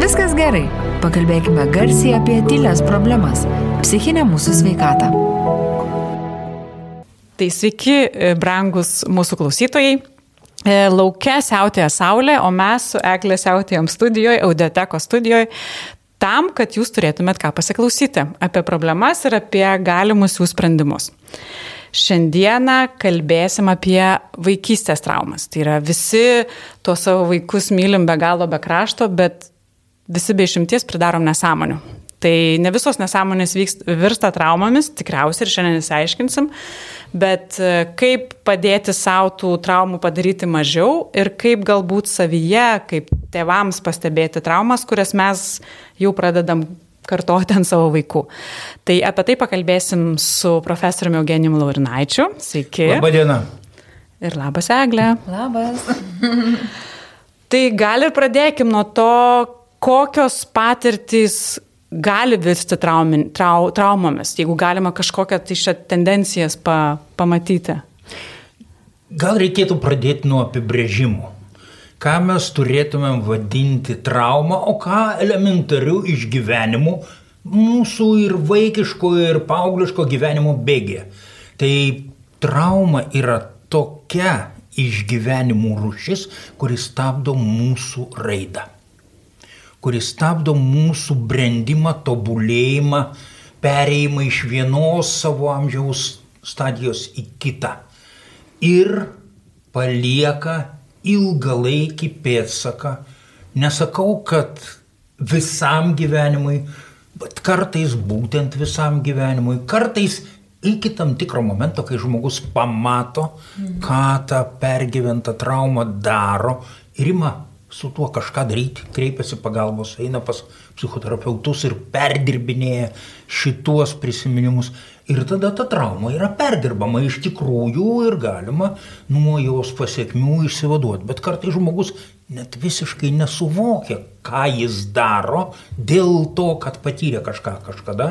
viskas gerai. Pakalbėkime garsiai apie tylės problemas - psichinę mūsų sveikatą. Tai sveiki, e, brangus mūsų klausytojai. E, Laukia siautėja saulė, o mes su Eglė siautėjom studijoje, audioteko studijoje, tam, kad jūs turėtumėt ką pasiklausyti apie problemas ir apie galimus jų sprendimus. Šiandieną kalbėsim apie vaikystės traumas. Tai yra visi tuos savo vaikus mylim be galo, be krašto, bet visi be išimties pridarom nesąmonių. Tai ne visos nesąmonės vykst, virsta traumomis, tikriausiai ir šiandien įsiaiškinsim, bet e, kaip padėti savo tų traumų padaryti mažiau ir kaip galbūt savyje, kaip tėvams pastebėti traumas, kurias mes jau pradedam kartoti ant savo vaikų. Tai apie tai pakalbėsim su profesoriumi Eugenijum Laurinaičiu. Sveiki. Labadiena. Ir labas, Eglė. Labas. tai gal ir pradėkim nuo to, kokios patirtys gali virsti traumin, trau, traumomis, jeigu galima kažkokią tai šią tendencijas pa, pamatyti. Gal reikėtų pradėti nuo apibrėžimų ką mes turėtumėm vadinti trauma, o ką elementarių išgyvenimų mūsų ir vaikiško, ir paaugliško gyvenimo bėgė. Tai trauma yra tokia išgyvenimų rušis, kuris stabdo mūsų raidą, kuris stabdo mūsų brandimą, tobulėjimą, pereimą iš vienos savo amžiaus stadijos į kitą ir palieka ilgalaikį pėdsaką. Nesakau, kad visam gyvenimui, bet kartais būtent visam gyvenimui, kartais iki tam tikro momento, kai žmogus pamato, ką ta pergyventa trauma daro ir ima su tuo kažką daryti, kreipiasi pagalbos, eina pas psichoterapeutus ir perdirbinėja šituos prisiminimus. Ir tada ta trauma yra perdirbama iš tikrųjų ir galima nuo jos pasiekmių išsivaduoti. Bet kartai žmogus net visiškai nesuvokia, ką jis daro dėl to, kad patyrė kažką kažkada.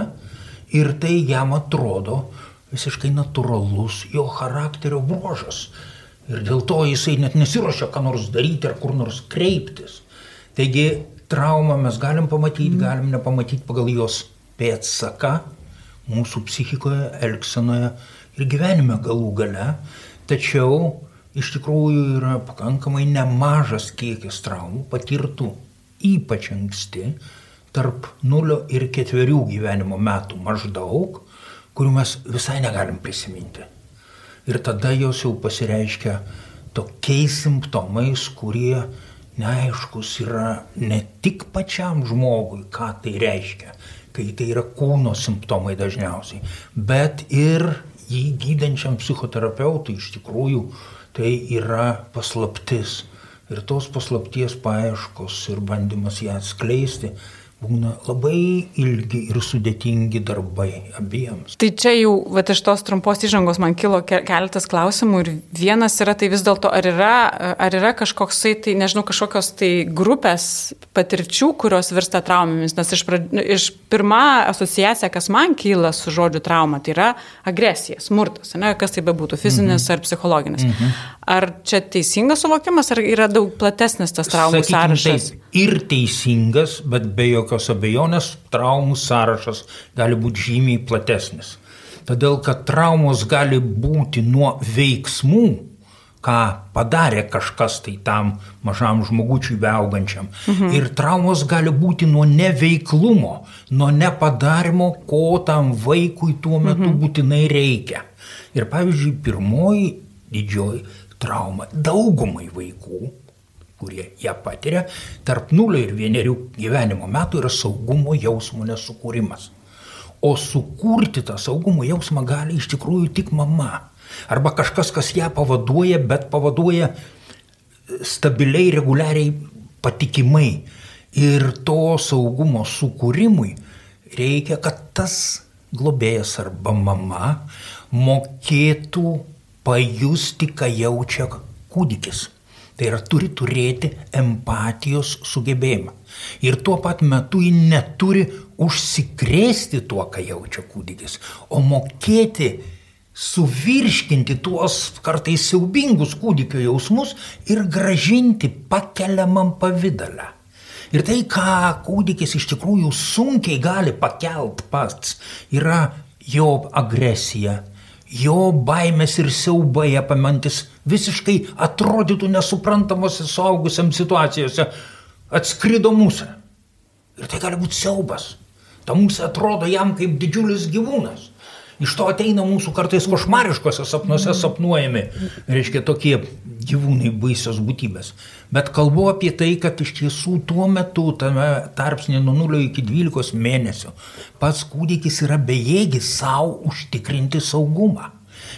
Ir tai jam atrodo visiškai natūralus jo charakterio bruožas. Ir dėl to jisai net nesiuošia ką nors daryti ar kur nors kreiptis. Taigi traumą mes galim pamatyti, mm. galim nepamatyti pagal jos pėdsaką mūsų psichikoje, elgsenoje ir gyvenime galų gale. Tačiau iš tikrųjų yra pakankamai nemažas kiekis traumų patirtų ypač anksti, tarp 0 ir 4 gyvenimo metų maždaug, kurių mes visai negalim prisiminti. Ir tada jos jau pasireiškia tokiais simptomais, kurie neaiškus yra ne tik pačiam žmogui, ką tai reiškia, kai tai yra kūno simptomai dažniausiai, bet ir jį gydančiam psichoterapeutui iš tikrųjų tai yra paslaptis. Ir tos paslapties paaiškos ir bandymas ją atskleisti būna labai ilgi ir sudėtingi darbai abiems. Tai čia jau, va, iš tos trumpos įžangos man kilo keletas klausimų ir vienas yra, tai vis dėlto, ar yra, ar yra kažkoksai, tai nežinau, kažkokios tai grupės patirčių, kurios virsta traumomis, nes iš, iš pirma asociacija, kas man kyla su žodžiu trauma, tai yra agresija, smurtas, ne, kas tai bebūtų, fizinis mhm. ar psichologinis. Mhm. Ar čia teisingas suvokimas, ar yra daug platesnis tas traumų Sakykim, sąrašas? Taip, ir teisingas, bet be jokio jokios abejonės traumų sąrašas gali būti žymiai platesnis. Todėl, kad traumos gali būti nuo veiksmų, ką padarė kažkas tai tam mažam žmogučiui beaugančiam. Mhm. Ir traumos gali būti nuo neveiklumo, nuo nepadarimo, ko tam vaikui tuo metu mhm. būtinai reikia. Ir pavyzdžiui, pirmoji didžioji trauma daugumai vaikų kurie ją patiria, tarp 0 ir 1 gyvenimo metų yra saugumo jausmo nesukūrimas. O sukurti tą saugumo jausmą gali iš tikrųjų tik mama. Arba kažkas, kas ją pavaduoja, bet pavaduoja stabiliai, reguliariai, patikimai. Ir to saugumo sukūrimui reikia, kad tas globėjas arba mama mokėtų pajusti, ką jaučia kūdikis. Tai yra turi turėti empatijos sugebėjimą. Ir tuo pat metu ji neturi užsikrėsti tuo, ką jaučia kūdikis, o mokėti suvirškinti tuos kartais siaubingus kūdikio jausmus ir gražinti pakeliamam pavydalą. Ir tai, ką kūdikis iš tikrųjų sunkiai gali pakelt pats, yra jo agresija, jo baimės ir siaubai apimantis visiškai atrodytų nesuprantamose suaugusiam situacijose atskrido mūsų. Ir tai gali būti siaubas. Ta mūsų atrodo jam kaip didžiulis gyvūnas. Iš to ateina mūsų kartais košmariškose sapnuose sapnuojami, reiškia, tokie gyvūnai baisios būtybės. Bet kalbu apie tai, kad iš tiesų tuo metu, tame tarpsnė nuo 0 iki 12 mėnesių, pats kūdikis yra bejėgis savo užtikrinti saugumą.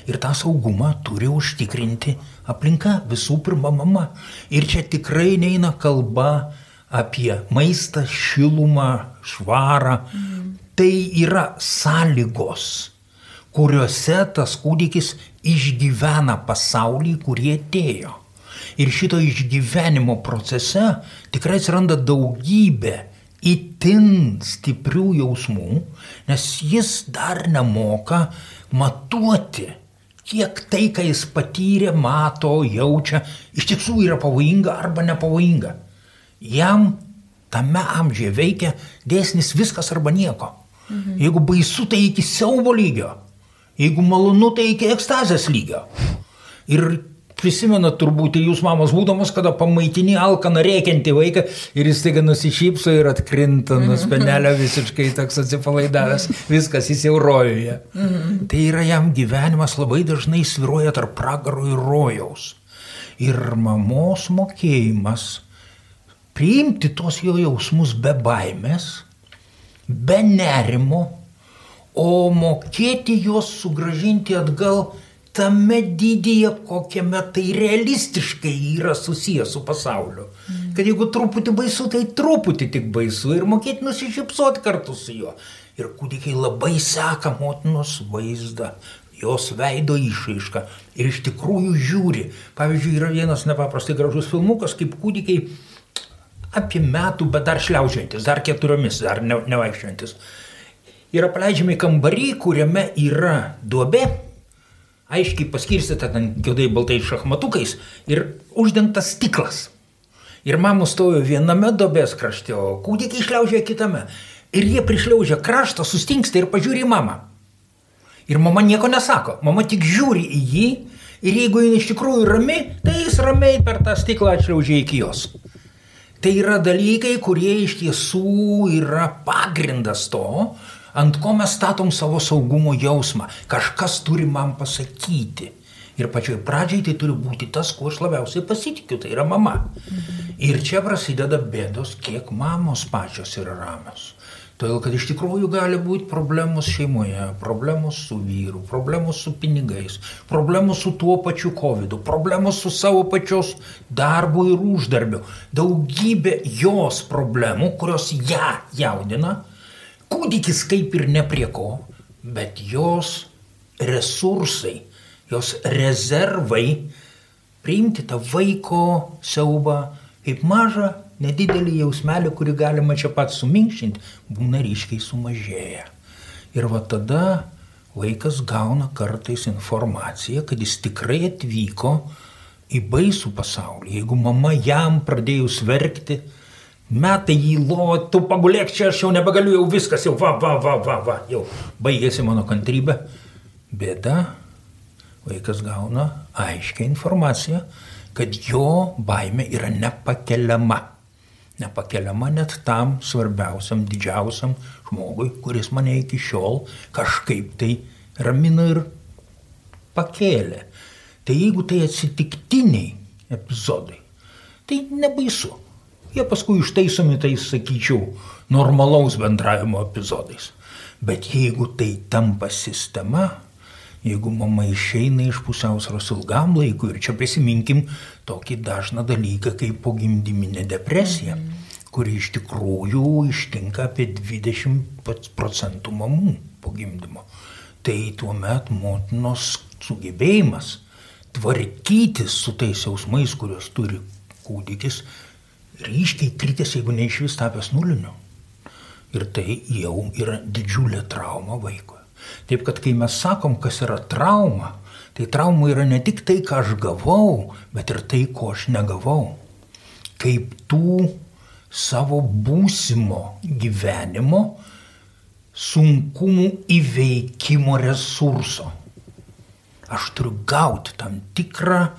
Ir tą saugumą turi užtikrinti aplinka, visų pirma mama. Ir čia tikrai neina kalba apie maistą, šilumą, švarą. Mm. Tai yra sąlygos kuriuose tas kūdikis išgyvena pasaulį, kurie atėjo. Ir šito išgyvenimo procese tikrai atsiranda daugybė itin stiprių jausmų, nes jis dar nemoka matuoti, kiek tai, ką jis patyrė, mato, jaučia, iš tiesų yra pavojinga arba nepavojinga. Jam tame amžiuje veikia dėsnis viskas arba nieko. Mhm. Jeigu baisu, tai iki siaubo lygio. Jeigu malonu, tai iki ekstazės lygio. Ir prisimenat turbūt jūs mamos būdamas, kada pamaitini alkaną rėkiantį vaiką ir jis taiga nusišypso ir atkrinta nuo spenelio visiškai toks atsipalaidavęs, viskas jis jau rojuje. Tai yra jam gyvenimas labai dažnai sviruoja tarp pragaro ir rojaus. Ir mamos mokėjimas priimti tos jo jausmus be baimės, be nerimo, o mokėti juos sugražinti atgal tame dydyje, kokiame tai realistiškai yra susijęs su pasauliu. Mm. Kad jeigu truputį baisu, tai truputį tik baisu ir mokėti nusišypsoti kartu su juo. Ir kūdikiai labai seka motinos vaizdą, jos veido išraišką ir iš tikrųjų žiūri. Pavyzdžiui, yra vienas nepaprastai gražus filmukas, kaip kūdikiai apie metų, bet dar šliaužiantis, dar keturiomis, dar ne, nevaikščiantis yra paleidžiami kambarį, kuriame yra duobė, aiškiai paskirstyta ten juodai baltai šachmatukais ir uždengtas stiklas. Ir mamos stovi viename dobės krašte, o kūdikiai išliaužia kitame. Ir jie prišliaužia kraštą, sustingsta ir pažiūri į mamą. Ir mama nieko nesako, mama tik žiūri į jį ir jeigu jis iš tikrųjų rami, tai jis ramiai per tą stiklą atšliaužia iki jos. Tai yra dalykai, kurie iš tiesų yra pagrindas to, ant ko mes statom savo saugumo jausmą. Kažkas turi man pasakyti. Ir pačioj pradžiai tai turi būti tas, kuo aš labiausiai pasitikiu, tai yra mama. Ir čia prasideda bėdos, kiek mamos pačios yra ramios. Todėl, kad iš tikrųjų gali būti problemos šeimoje, problemos su vyru, problemos su pinigais, problemos su tuo pačiu COVID, problemos su savo pačios darbu ir uždarbiu. Daugybė jos problemų, kurios ją jaudina, kūdikis kaip ir ne prie ko, bet jos resursai, jos rezervai priimti tą vaiko siaubą kaip mažą, nedidelį jausmelį, kurį galima čia pat suminkštinti, būna ryškiai sumažėję. Ir va tada vaikas gauna kartais informaciją, kad jis tikrai atvyko į baisų pasaulį. Jeigu mama jam pradėjus verkti, metai jį lovą, tu pagulėk čia, aš jau nebegaliu, jau viskas, jau va, va, va, va, va, jau baigėsi mano kantrybė. Bėda, vaikas gauna aiškę informaciją, kad jo baime yra nepakeliama. Nepakeliama net tam svarbiausiam, didžiausiam žmogui, kuris mane iki šiol kažkaip tai ramino ir pakėlė. Tai jeigu tai atsitiktiniai epizodai, tai nebaisu. Jie paskui ištaisomi, tai sakyčiau, normalaus bendravimo epizodais. Bet jeigu tai tampa sistema, jeigu mama išeina iš pusiausvėros ilgam laikui, ir čia prisiminkim tokį dažną dalyką kaip pogimdyminė depresija, kuri iš tikrųjų ištinka apie 20 procentų mamų po gimdymo. Tai tuomet motinos sugebėjimas tvarkytis su tais jausmais, kuriuos turi kūdikis, ryškiai kritęs, jeigu ne iš vis tapęs nuliniu. Ir tai jau yra didžiulė trauma vaikui. Taip kad kai mes sakom, kas yra trauma, tai trauma yra ne tik tai, ką aš gavau, bet ir tai, ko aš negavau. Kaip tų savo būsimo gyvenimo sunkumų įveikimo resurso. Aš turiu gauti tam tikrą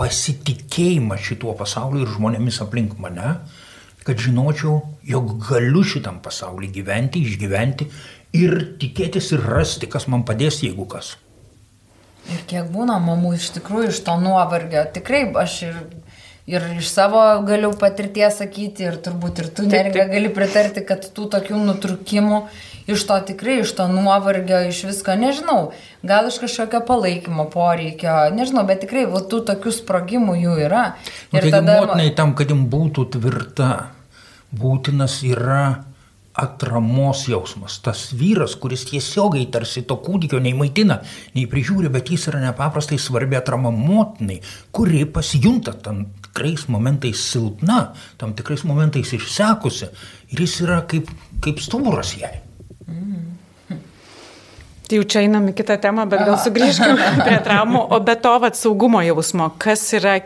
pasitikėjimą šituo pasauliu ir žmonėmis aplink mane, kad žinočiau, jog galiu šitam pasauliu gyventi, išgyventi ir tikėtis ir rasti, kas man padės, jeigu kas. Ir kiek būna mamų iš tikrųjų iš to nuovargio. Tikrai aš ir, ir iš savo galiu patirties sakyti, ir turbūt ir tu neringa gali pritarti, kad tų tokių nutrukimų iš to tikrai, iš to nuovargio, iš visko, nežinau, gal iš kažkokio palaikymo poreikio, nežinau, bet tikrai va, tų tokių sprogimų jų yra. Nu, ir tada... motinai tam, kad jums būtų tvirta, būtinas yra atramos jausmas. Tas vyras, kuris tiesiogiai tarsi to kūdikio nei maitina, nei prižiūri, bet jis yra nepaprastai svarbi atrama motinai, kuri pasijunta tam tikrais momentais silpna, tam tikrais momentais išsekusi ir jis yra kaip, kaip stuburas jai. Tai jau čia einam į kitą temą, bet gal sugrįžkime prie traumų. O be to, vat, saugumo jausmo, kas yra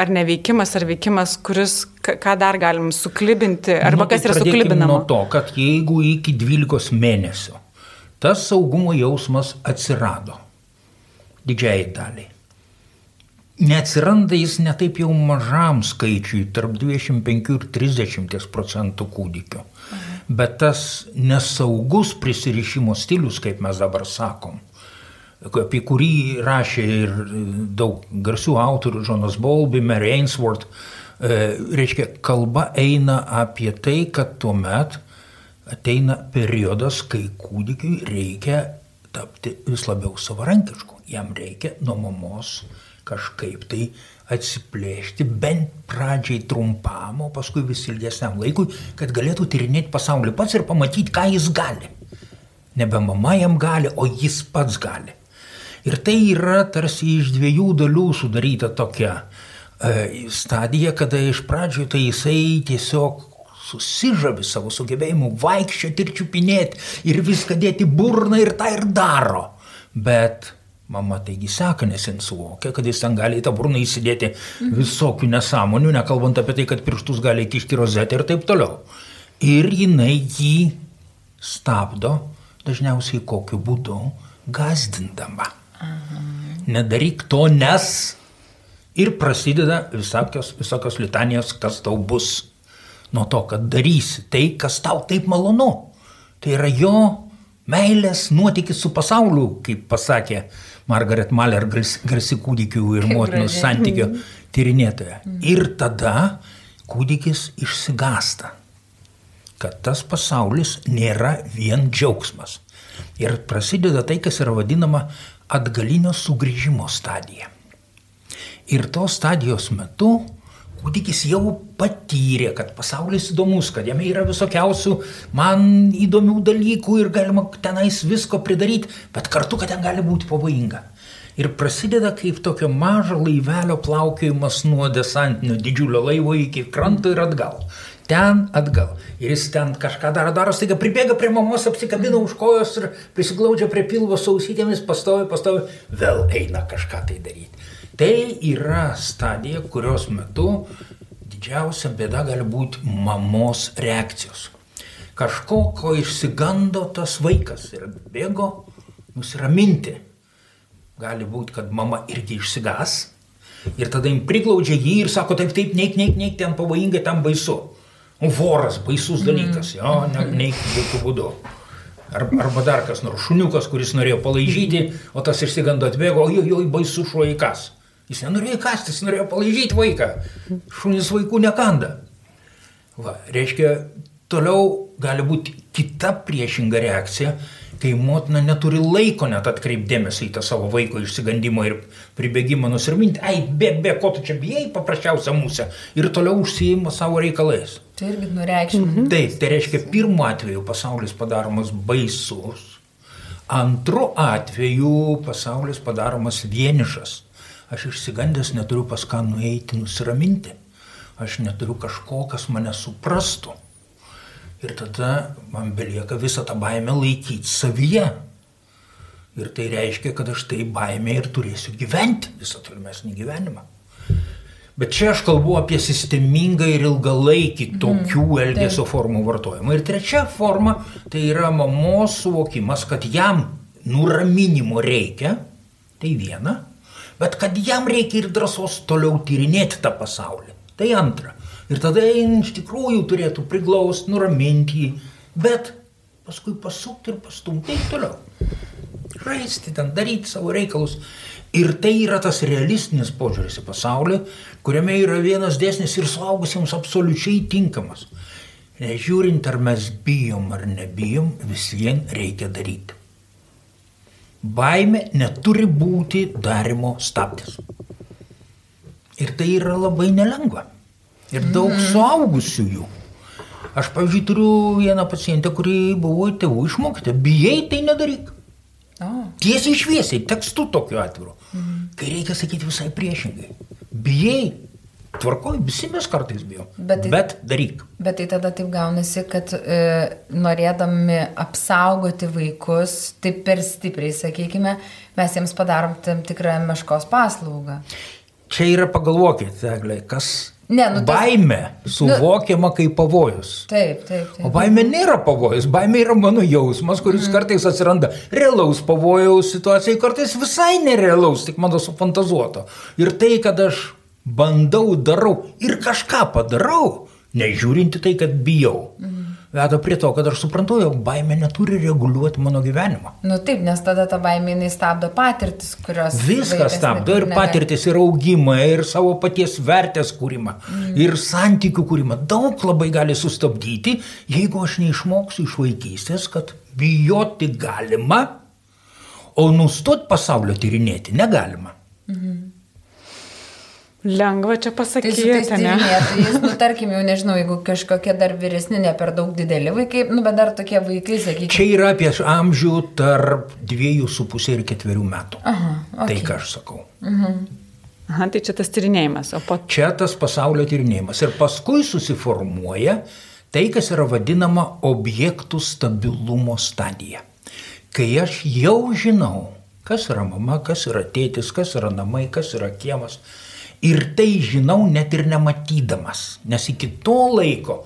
ar neveikimas, ar veikimas, kuris, ką dar galim suklibinti, arba nu, kas tai yra suklibinama? Nuo to, kad jeigu iki 12 mėnesių tas saugumo jausmas atsirado didžiai daliai. Neatsiranda jis netaip jau mažam skaičiui, tarp 25 ir 30 procentų kūdikių. Mhm bet tas nesaugus prisirišimo stilius, kaip mes dabar sakom, apie kurį rašė ir daug garsių autorių, Jonas Bolby, Mary Ainsworth, e, reiškia, kalba eina apie tai, kad tuo met ateina periodas, kai kūdikiui reikia tapti vis labiau savarankišku. Jam reikia nuo mamos kažkaip tai atsiplėšti bent pradžiai trumpam, o paskui vis ilgesniam laikui, kad galėtų tyrinėti pasaulį pats ir pamatyti, ką jis gali. Nebe mama jam gali, o jis pats gali. Ir tai yra tarsi iš dviejų dalių sudaryta tokia e, stadija, kada iš pradžių tai jisai tiesiog susižavi savo sugebėjimu vaikščioti ir čiupinėti ir viską dėti burną ir tą ir daro. Bet Mama taigi seka, nes jis suvokia, kad jis ten gali į tą burną įsidėti visokių nesąmonių, nekalbant apie tai, kad pirštus gali kišti rozetę ir taip toliau. Ir jinai jį stabdo, dažniausiai kokiu būdu, gazdindama. Aha. Nedaryk to, nes ir prasideda visokios, visokios litanijos, kas tau bus. Nuo to, kad darysi tai, kas tau taip malonu. Tai yra jo meilės nuotykis su pasauliu, kaip pasakė Margaret Maler, garsi kūdikių ir motinų santykio tyrinėtoja. Ir tada kūdikis išsigasta, kad tas pasaulis nėra vien džiaugsmas. Ir prasideda tai, kas yra vadinama atgalinio sugrįžimo stadija. Ir tos stadijos metu kūdikis jau patyrė, kad pasaulis įdomus, kad jame yra visokiausių man įdomių dalykų ir galima tenais visko pridaryti, bet kartu, kad ten gali būti pavojinga. Ir prasideda kaip tokio mažo laivelio plaukiojimas nuo desantinio didžiulio laivo iki kranto ir atgal. Ten atgal. Ir jis ten kažką daro, daro, staiga pribėga prie mamos, apsikabina už kojos ir prisiglaudžia prie pilvo sausytėmis, pastovi, pastovi, vėl eina kažką tai daryti. Tai yra stadija, kurios metu didžiausia bėda gali būti mamos reakcijos. Kažko, ko išsigando tas vaikas ir bėgo nusiraminti. Gali būti, kad mama irgi išsigas ir tada jim priglaudžia jį ir sako, taip, taip, neik, neik, neik, ten pavojinga, ten baisu. O voras, baisus dalykas, jo, ne, neik jokių būdų. Arba, dar kas nors, šuniukas, kuris norėjo palaižyti, o tas išsigando atbėgo, oi, oi, baisu šuo įkas. Jis nenorėjo kasti, jis norėjo palaižyti vaiką. Šunys vaikų nekanda. Va, reiškia, toliau gali būti kita priešinga reakcija, kai motina neturi laiko net atkreipdėmėsi į tą savo vaiko išsigandimą ir pribėgimą nusirminti, ai, bėg, bėg, ko tu čia bijai, paprasčiausia mūsų, ir toliau užsijima savo reikalais. Tai irgi nureikšmė. Mhm. Taip, tai reiškia, pirmu atveju pasaulis padaromas baisus, antru atveju pasaulis padaromas vienišas Aš išsigandęs neturiu pas ką nueiti, nusiraminti. Aš neturiu kažko, kas mane suprastų. Ir tada man belieka visą tą baimę laikyti savyje. Ir tai reiškia, kad aš tai baimė ir turėsiu gyventi visą tolimesnį gyvenimą. Bet čia aš kalbu apie sistemingą ir ilgalaikį tokių mm, elgesio taip. formų vartojimą. Ir trečia forma tai yra mamos suvokimas, kad jam nuraminimo reikia, tai viena, bet kad jam reikia ir drąsos toliau tyrinėti tą pasaulį. Tai antra. Ir tada jin iš tikrųjų turėtų priglausti, nuraminti jį, bet paskui pasukti ir pastumti ir toliau. Žaisti ten, daryti savo reikalus. Ir tai yra tas realistinis požiūris į pasaulį, kuriame yra vienas dėsnis ir suaugusiems absoliučiai tinkamas. Nežiūrint, ar mes bijom ar nebijom, vis vien reikia daryti. Baime neturi būti darimo stabdis. Ir tai yra labai nelengva. Ir daug mm. suaugusiųjų. Aš, pavyzdžiui, turiu vieną pacientę, kuri buvo tėvų išmokyta. Bijai, tai nedaryk. Oh. Tiesiai šviesiai, tekstu tokiu atviru. Mhm. Kai reikia sakyti visai priešingai. Bijai, tvarkoj, visi mes kartais bijom. Bet, tai, bet daryk. Bet tai tada taip gaunasi, kad e, norėdami apsaugoti vaikus, taip per stipriai, sakykime, mes jiems padarom tam tikrą meškos paslaugą. Čia yra pagalvokit, Eglė, kas Ne, nu, tas... Baime suvokiama nu, kaip pavojus. Taip, taip, taip. O baime nėra pavojus, baime yra mano jausmas, kuris mm. kartais atsiranda realaus pavojaus situacijai, kartais visai nerealaus, tik mano sufantazuoto. Ir tai, kad aš bandau, darau ir kažką padarau, nežiūrinti tai, kad bijau. Mm veda prie to, kad aš suprantu, jog baimė neturi reguliuoti mano gyvenimą. Nu taip, nes tada ta baimė jinai stabdo patirtis, kurios... Viskas stabdo ir patirtis, ir augimą, ir savo paties vertės kūrimą, mm. ir santykių kūrimą. Daug labai gali sustabdyti, jeigu aš neišmoksiu iš vaikystės, kad bijoti galima, o nustot pasaulio tyrinėti negalima. Mm. Lengva čia pasakyti, tai ne? nu, tarkim, jau nežinau, jeigu kažkokie dar vyresni, ne per daug dideli vaikai, nu, bet dar tokie vaikai, sakykime. Čia yra apie amžių tarp dviejų su pusė ir ketverių metų. Aha, okay. Tai ką aš sakau. Mhm. Aha, tai čia tas tyrinėjimas, o po... Čia tas pasaulio tyrinėjimas. Ir paskui susiformuoja tai, kas yra vadinama objektų stabilumo stadija. Kai aš jau žinau, kas yra mama, kas yra tėtis, kas yra namai, kas yra kiemas, Ir tai žinau net ir nematydamas, nes iki to laiko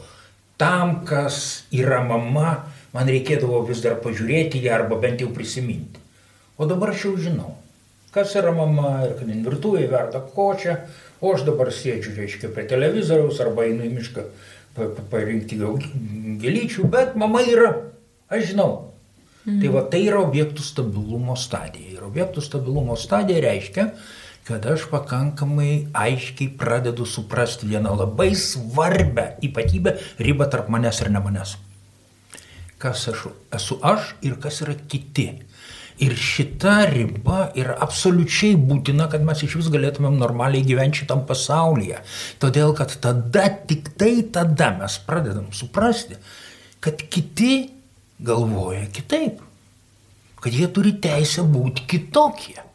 tam, kas yra mama, man reikėdavo vis dar pažiūrėti ją arba bent jau prisiminti. O dabar aš jau žinau, kas yra mama ir kad virtuvėje verda kočią, o aš dabar sėdžiu, reiškia, prie televizoriaus arba einu į mišką parinkti gėlyčių, bet mama yra, aš žinau. Mhm. Tai va tai yra objektų stabilumo stadija. Ir objektų stabilumo stadija reiškia, kad aš pakankamai aiškiai pradedu suprasti vieną labai svarbę ypatybę ribą tarp manęs ir ne manęs. Kas aš esu aš ir kas yra kiti. Ir šita riba yra absoliučiai būtina, kad mes iš vis galėtumėm normaliai gyventi šitam pasaulyje. Todėl, kad tada, tik tai tada mes pradedam suprasti, kad kiti galvoja kitaip. Kad jie turi teisę būti kitokie.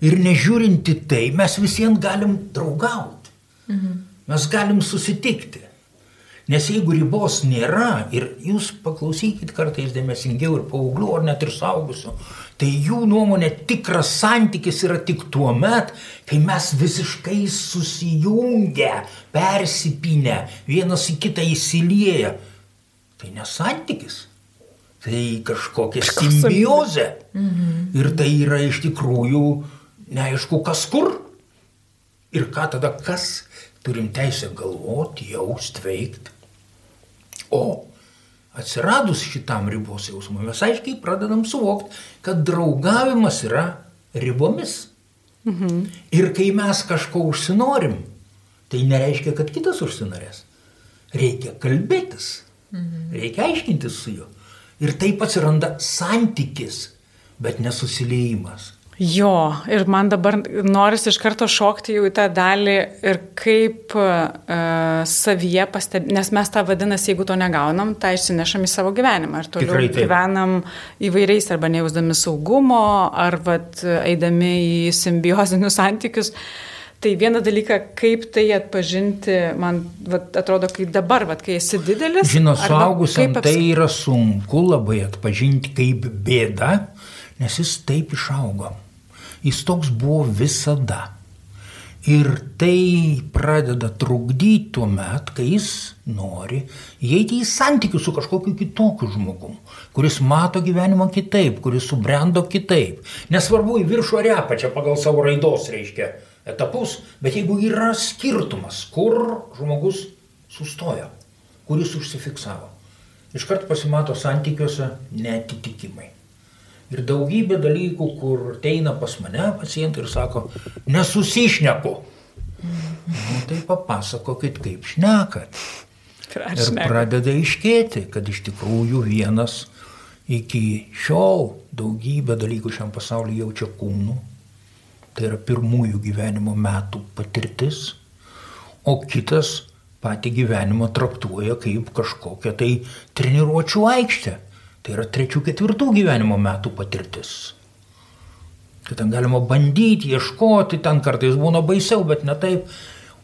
Ir nežiūrinti tai, mes visiems galim draugauti. Mhm. Mes galim susitikti. Nes jeigu ribos nėra, ir jūs paklausykit kartais dėmesingiau ir paauglių, ar net ir saugusių, tai jų nuomonė tikras santykis yra tik tuo met, kai mes visiškai susijungę, persipinę, vienas į kitą įsilieję. Tai nesantykis. Tai kažkokia simbiozė. Mhm. Ir tai yra iš tikrųjų neaišku kas kur. Ir ką tada kas turim teisę galvoti, jausti, veikti. O atsiradus šitam ribos jausmui, mes aiškiai pradedam suvokti, kad draugavimas yra ribomis. Mhm. Ir kai mes kažko užsinorim, tai nereiškia, kad kitas užsinorės. Reikia kalbėtis, mhm. reikia aiškintis su juo. Ir taip atsiranda santykis, bet nesusiliejimas. Jo, ir man dabar noris iš karto šokti jau į tą dalį ir kaip uh, savyje pastebėti, nes mes tą vadinasi, jeigu to negaunam, tą išsinešam į savo gyvenimą ir toliau gyvenam įvairiais arba nejausdami saugumo, ar vat, eidami į simbiozinius santykius. Tai vieną dalyką, kaip tai atpažinti, man vat, atrodo, kai dabar, vat, kai esi didelis. Žinot, suaugusiam aps... tai yra sunku labai atpažinti kaip bėda, nes jis taip išaugo. Jis toks buvo visada. Ir tai pradeda trukdyti tuo met, kai jis nori įeiti į santykių su kažkokiu kitokiu žmogum, kuris mato gyvenimą kitaip, kuris subrendo kitaip. Nesvarbu į viršų ar apačią pagal savo raidos, reiškia, etapus, bet jeigu yra skirtumas, kur žmogus sustojo, kuris užsifiksavo, iškart pasimato santykiuose netitikimai. Ir daugybė dalykų, kur ateina pas mane pacientai ir sako, nesusišneku. Nu, tai papasakokit, kaip šnekat. Ir pradeda iškėti, kad iš tikrųjų vienas iki šiol daugybę dalykų šiam pasaulyje jaučia kūnu. Tai yra pirmųjų gyvenimo metų patirtis. O kitas patį gyvenimą traktuoja kaip kažkokią tai treniruočio aikštę. Tai yra trečių, ketvirtų gyvenimo metų patirtis. Tai ten galima bandyti, ieškoti, ten kartais būna baisiau, bet ne taip.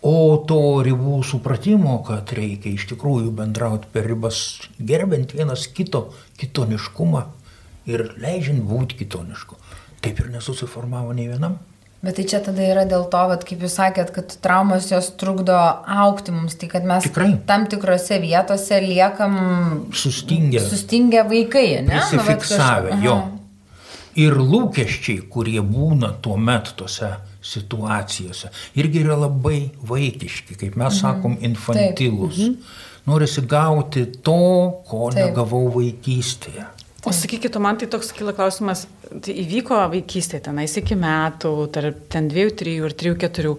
O to ribų supratimo, kad reikia iš tikrųjų bendrauti per ribas, gerbent vienas kito kitoniškumą ir leidžiant būti kitonišku. Taip ir nesusiformavo nei vienam. Bet tai čia tada yra dėl to, vat, kaip jūs sakėt, kad traumos jos trukdo aukti mums, tai kad mes Tikrai. tam tikrose vietose liekam Sustingę, sustingę vaikai, ne? Nu, vat prisifiksavę kaž- jo. Ir lūkesčiai, kurie būna tuo metu tose situacijose, irgi yra labai vaikiški, kaip mes sakom, infantilus. Norisi gauti to, ko Taip. negavau vaikystėje. O sakykit, man tai toks kila klausimas, tai įvyko vaikystėje tenais iki metų, tarp ten dviejų, trijų ir trijų, keturių,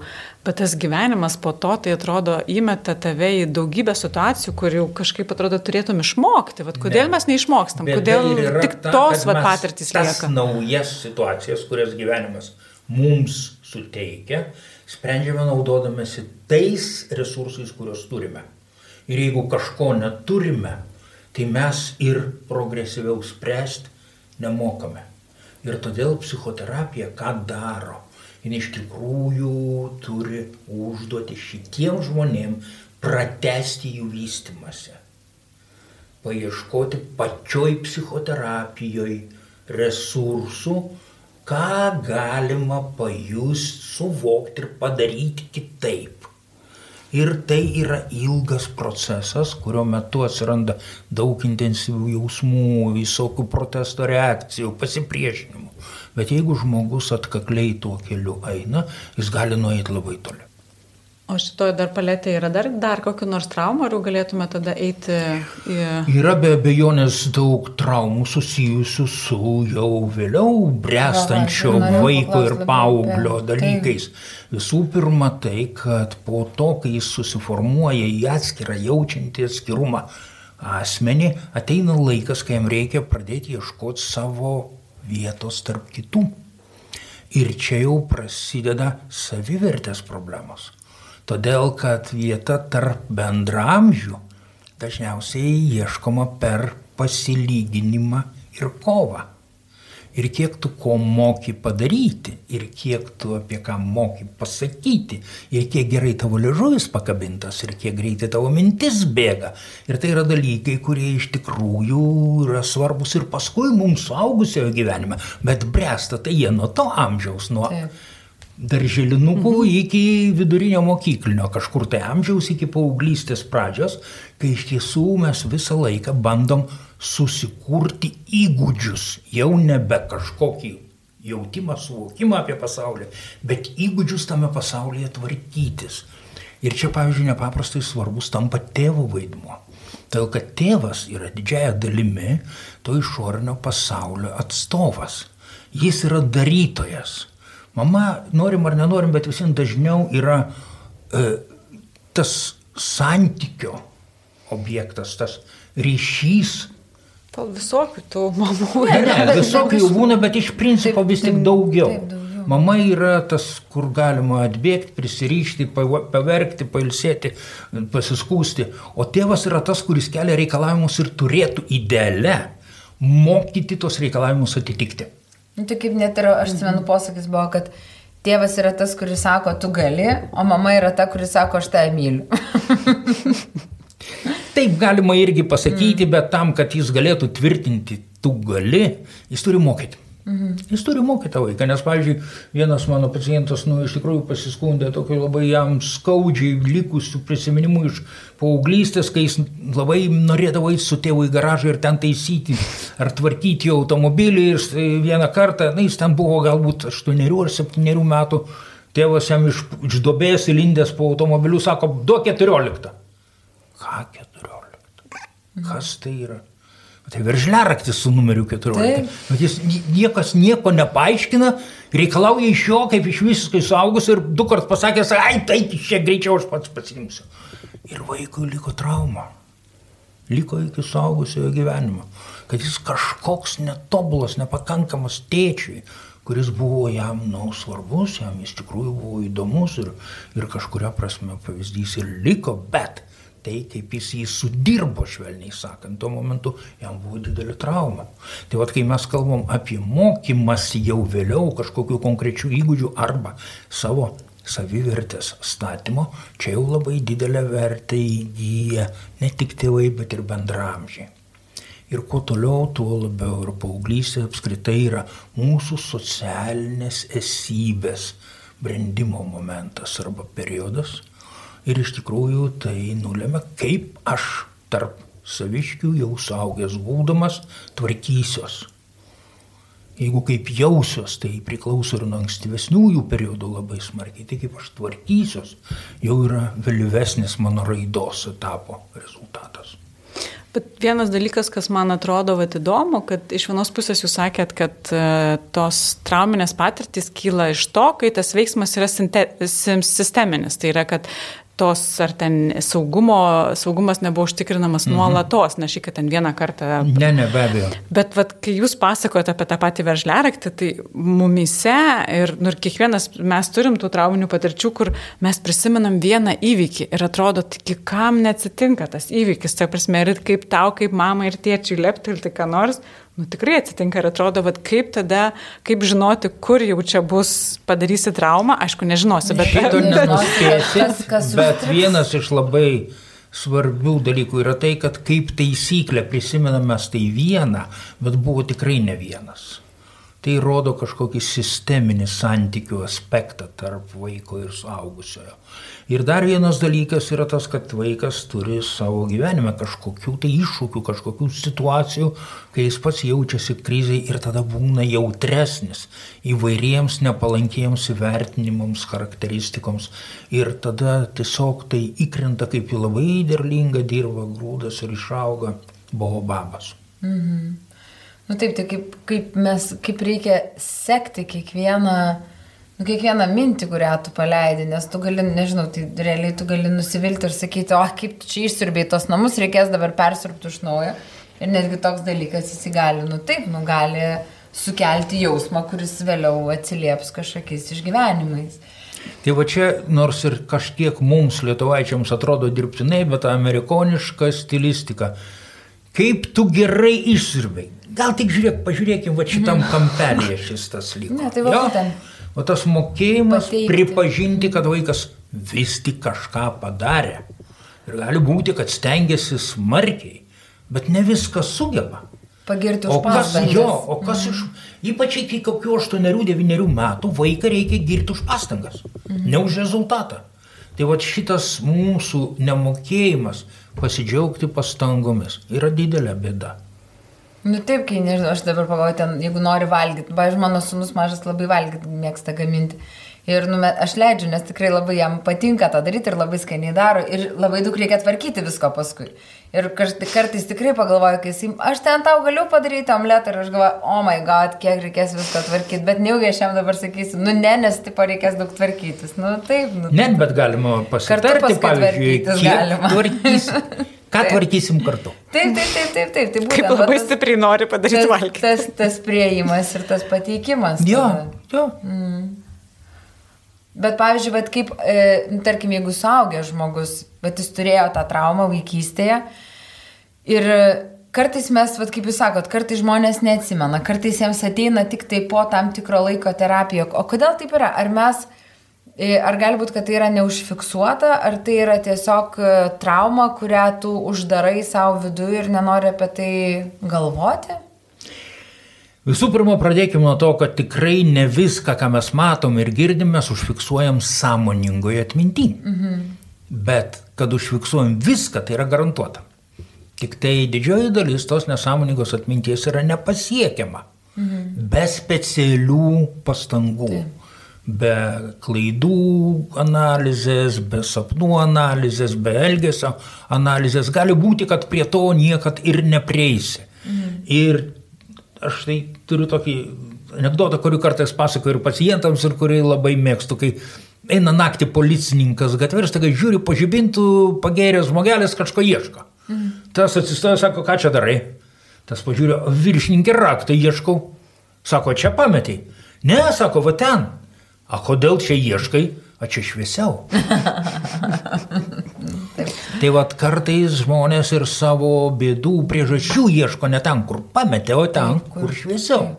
bet tas gyvenimas po to, tai atrodo, įmeta tave į daugybę situacijų, kurių kažkaip atrodo turėtum išmokti. Vat kodėl Ne. mes neišmokstam, Bėda kodėl yra tik ta, tos vat, tas lieka. naujas situacijas, kurias gyvenimas mums suteikia, sprendžiame naudodamėsi tais resursais, kuriuos turime. Ir jeigu kažko neturime, tai mes ir progresyviau spręsti nemokame. Ir todėl psichoterapija ką daro? Jis iš tikrųjų turi užduoti šitiem žmonėm pratesti jų vystimąsi paieškoti pačioj psichoterapijoj resursų, ką galima pajusti, suvokti ir padaryti kitaip. Ir tai yra ilgas procesas, kurio metu atsiranda daug intensyvių jausmų, visokių protesto reakcijų, pasipriešinimų. Bet jeigu žmogus atkakliai tuo keliu eina, jis gali nueiti labai toli. O šitoje dar palėtė yra dar, dar kokiu nors traumu, ar jau galėtume tada eiti į... Yra be abejonės daug traumų susijusių su jau vėliau brestančio va, norėjau vaiko ir paauglio apie- dalykais. Visų pirma tai, kad po to, kai jis susiformuoja į atskirą jaučiantį atskirumą asmenį, ateina laikas, kai jam reikia pradėti ieškoti savo vietos tarp kitų. Ir čia jau prasideda savivertės problemos. Todėl, kad vieta tarp bendramžių dažniausiai ieškoma per pasilyginimą ir kovą. Ir kiek tu ko moki padaryti, ir kiek tu apie ką moki pasakyti, ir kiek gerai tavo ližuvis pakabintas, ir kiek greitai tavo mintis bėga. Ir tai yra dalykai, kurie iš tikrųjų yra svarbus ir paskui mums suaugusiojo gyvenime, bet bręsta tai jie nuo to amžiaus, nuo Taip. Darželinukų mhm. iki vidurinio mokyklinio, kažkur tai amžiaus iki paauglystės pradžios, kai iš tiesų mes visą laiką bandom susikurti įgūdžius, jau nebe kažkokį jautimą, suvokimą apie pasaulį, bet įgūdžius tame pasaulyje tvarkytis. Ir čia, pavyzdžiui, nepaprastai svarbus tampa tėvo vaidmuo. Todėl, kad tėvas yra didžiaja dalimi to išorinio pasaulio atstovas. Jis yra darytojas. Mama, norim ar nenorim, bet visiems dažniau yra e, tas santykio objektas, tas ryšys. To visokių tų mamų. Ne, ne, visokių jau būna, bet iš principo vis tik daugiau. taip, daugiau. Mama yra tas, kur galima atbėgti, prisirišti, paverkti, pailsėti, pasiskūsti. O tėvas yra tas, kuris kelia reikalavimus ir turėtų ideale mokyti tos reikalavimus atitikti. Nu, tai kaip net ir aš atsimenu posakis buvo, kad tėvas yra tas, kuris sako, tu gali, o mama yra ta, kuris sako, aš tave myliu. Taip galima irgi pasakyti, mm. bet tam, kad jis galėtų tvirtinti, tu gali, jis turi mokyti. Mhm. Jis turi mokyti vaiką, nes, pavyzdžiui, vienas mano pacientas, nu, iš tikrųjų pasiskundė tokiu labai jam skaudžiai likusių prisiminimų iš paauglystės, kai jis labai norėdavo eiti su tėvu į garažą ir ten taisyti ar tvarkyti automobilį ir vieną kartą, na, jis ten buvo galbūt 8 ar 7 metų, tėvas jam iš, iš dobės įlindęs po automobiliu sako, duok 14. Ką 14? Kas tai yra? Tai veržleraktis su numeriu 14. Bet jis niekas nieko nepaaiškina, reikalauja iš jo, kaip iš visiškai suaugus ir du kart pasakęs, ai, tai čia greičiau aš pats pasiimsiu. Ir vaikui liko trauma. Liko iki suaugusiojo gyvenimo. Kad jis kažkoks netobulas, nepakankamas tėčiui, kuris buvo jam, na, nu, svarbus, jam iš tikrųjų buvo įdomus ir, ir kažkuria prasme pavyzdys ir liko, bet tai, kaip jis jį sudirbo, švelniai sakant, tuo momentu jam buvo didelė trauma. Tai vad, kai mes kalbam apie mokymasi jau vėliau kažkokių konkrečių įgūdžių arba savo savivertės statymo, čia jau labai didelę vertę įgyja ne tik tėvai, bet ir bendramžiai. Ir kuo toliau, tuo labiau ir paauglystė apskritai yra mūsų socialinės esybės brandimo momentas arba periodas, Ir iš tikrųjų tai nulėmė, kaip aš tarp saviškių jau saugęs būdamas tvarkysiuos. Jeigu kaip jausiuos, tai priklauso ir nuo ankstyvesniųjų periodų labai smarkiai. Tai kaip aš tvarkysiuos, jau yra vėlyvesnis mano raidos etapo rezultatas. Bet vienas dalykas, kas man atrodo vat, įdomu, kad iš vienos pusės jūs sakėt, kad uh, tos trauminės patirtys kyla iš to, kai tas veiksmas yra sinte, sisteminis. Tai yra, kad tos ar ten saugumo, saugumas nebuvo užtikrinamas mhm. nuolatos, ne šį, kad ten vieną kartą. Ne, ne, be abejo. Bet vat, kai jūs pasakojate apie tą patį veržleraktį, tai mumise ir, nu, ir kiekvienas mes turim tų trauminių patirčių, kur mes prisimenam vieną įvykį ir atrodo, tik kam neatsitinka tas įvykis, tai prasme, ir kaip tau, kaip mama ir tėčiui leptelti ką nors, nu, tikrai atsitinka ir atrodo, vat, kaip tada, kaip žinoti, kur jau čia bus padarysi traumą, aišku, nežinosi, bet... Šito nenuspėsi, bet vienas iš labai svarbių dalykų yra tai, kad kaip taisyklė prisimename tai vieną, bet buvo tikrai ne vienas. Tai rodo kažkokį sisteminį santykių aspektą tarp vaiko ir suaugusiojo. Ir dar vienas dalykas yra tas, kad vaikas turi savo gyvenime kažkokių tai iššūkių, kažkokių situacijų, kai jis pats jaučiasi kriziai ir tada būna jautresnis įvairiems nepalankiems įvertinimams, charakteristikoms. Ir tada tiesiog tai įkrenta kaip į labai derlingą dirbą grūdas ir išauga baobabas. Mhm. Nu taip, tai kaip, kaip mes, kaip reikia sekti kiekvieną Nu, kiekvieną mintį, kurią tu paleidi, nes tu gali, nežinau, tai realiai tu gali nusivilti ir sakyti, o kaip tu čia išsirbėjai tos namus, reikės dabar persirpti iš naujo. Ir netgi toks dalykas įsigali, nu taip, nu gali sukelti jausmą, kuris vėliau atsilieps kažkokiais išgyvenimais. Tai va čia, nors ir kažkiek mums lietuvaičiams atrodo dirbtinai, bet amerikoniška stilistika. Kaip tu gerai išsirbėjai. Gal tik žiūrėk, pažiūrėkim, va šitam kampelėje šis tas liko. Ne, tai va būtent. O tas mokėjimas Pateikti. pripažinti, kad vaikas vis tik kažką padarė. Ir gali būti, kad stengiasi smarkiai, bet ne viską sugeba. Pagirti už pastangas. Jo, o kas mm. iš... Ypač iki kokių 8-9 metų vaiką reikia girti už pastangas, mm. ne už rezultatą. Tai va šitas mūsų nemokėjimas pasidžiaugti pastangomis yra didelė bėda. Nu taip, kai nežinau, aš dabar pagalvoju, ten, jeigu nori valgyti, pavyzdžiui, mano sunus mažas labai valgyti, mėgsta gaminti. Ir nu, aš leidžiu, nes tikrai labai jam patinka tą daryti ir labai skaniai daro. Ir labai daug reikia tvarkyti visko paskui. Ir kartais tikrai pagalvoju, kai jis, aš ten tau galiu padaryti omletą ir aš galvoju, oh my god, kiek reikės visko tvarkyti. Bet neugai aš jam dabar sakysiu, nu ne, nes tipo reikės daug tvarkytis. Nu taip, nu. Net, bet galima pasitarti, paskui tvarkytis galima. Tvarkysi. Ką taip. tvarkysim kartu? Taip, taip, taip, taip, taip. Tai būtent, Kaip labai tas, stipriai nori padaryti valgyti. Tas, tas prieimas ir tas pateikimas. Jo, jo. Mm. Bet pavyzdžiui, bet kaip, e, tarkim, jeigu suaugęs žmogus, bet jis turėjo tą traumą vaikystėje ir kartais mes, vat, kaip jūs sakot, kartais žmonės neatsimena, kartais jiems ateina tik tai po tam tikro laiko terapija. O kodėl taip yra? Ar mes ar gali būti, kad tai yra neužfiksuota, ar tai yra tiesiog e, trauma, kurią tu uždarai savo viduje ir nenori apie tai galvoti? Visų pirma, pradėkime nuo to, kad tikrai ne viską, ką mes matom ir girdim, mes užfiksuojam sąmoningoje atminti. Mhm. Bet kad užfiksuojam viską, tai yra garantuota. Tik tai didžioji dalis tos nesąmoningos atminties yra nepasiekiama. Mhm. Be specialių pastangų. Taip be klaidų analizės, be sapnų analizės, be elgesio analizės. Gali būti, kad prie to niekad ir neprieisi. Mhm. Ir aš tai turiu tokį anegdotą, kurį kartais pasakoju ir pacientams, ir kurį labai mėgstu, kai eina naktį policininkas gatvė ir staiga žiūri pažybintų, pagerės žmogelis kažko ieško. Mhm. Tas atsistoja, sako, ką čia darai? Tas pažiūrė, viršininkė raktą ieškau. Sako, čia pametai. Ne, sako, va ten. A kodėl čia ieškai, o čia šviesiau. tai vad kartais žmonės ir savo bėdų priežasčių ieško ne ten, kur pametė, o ten, kur šviesiau.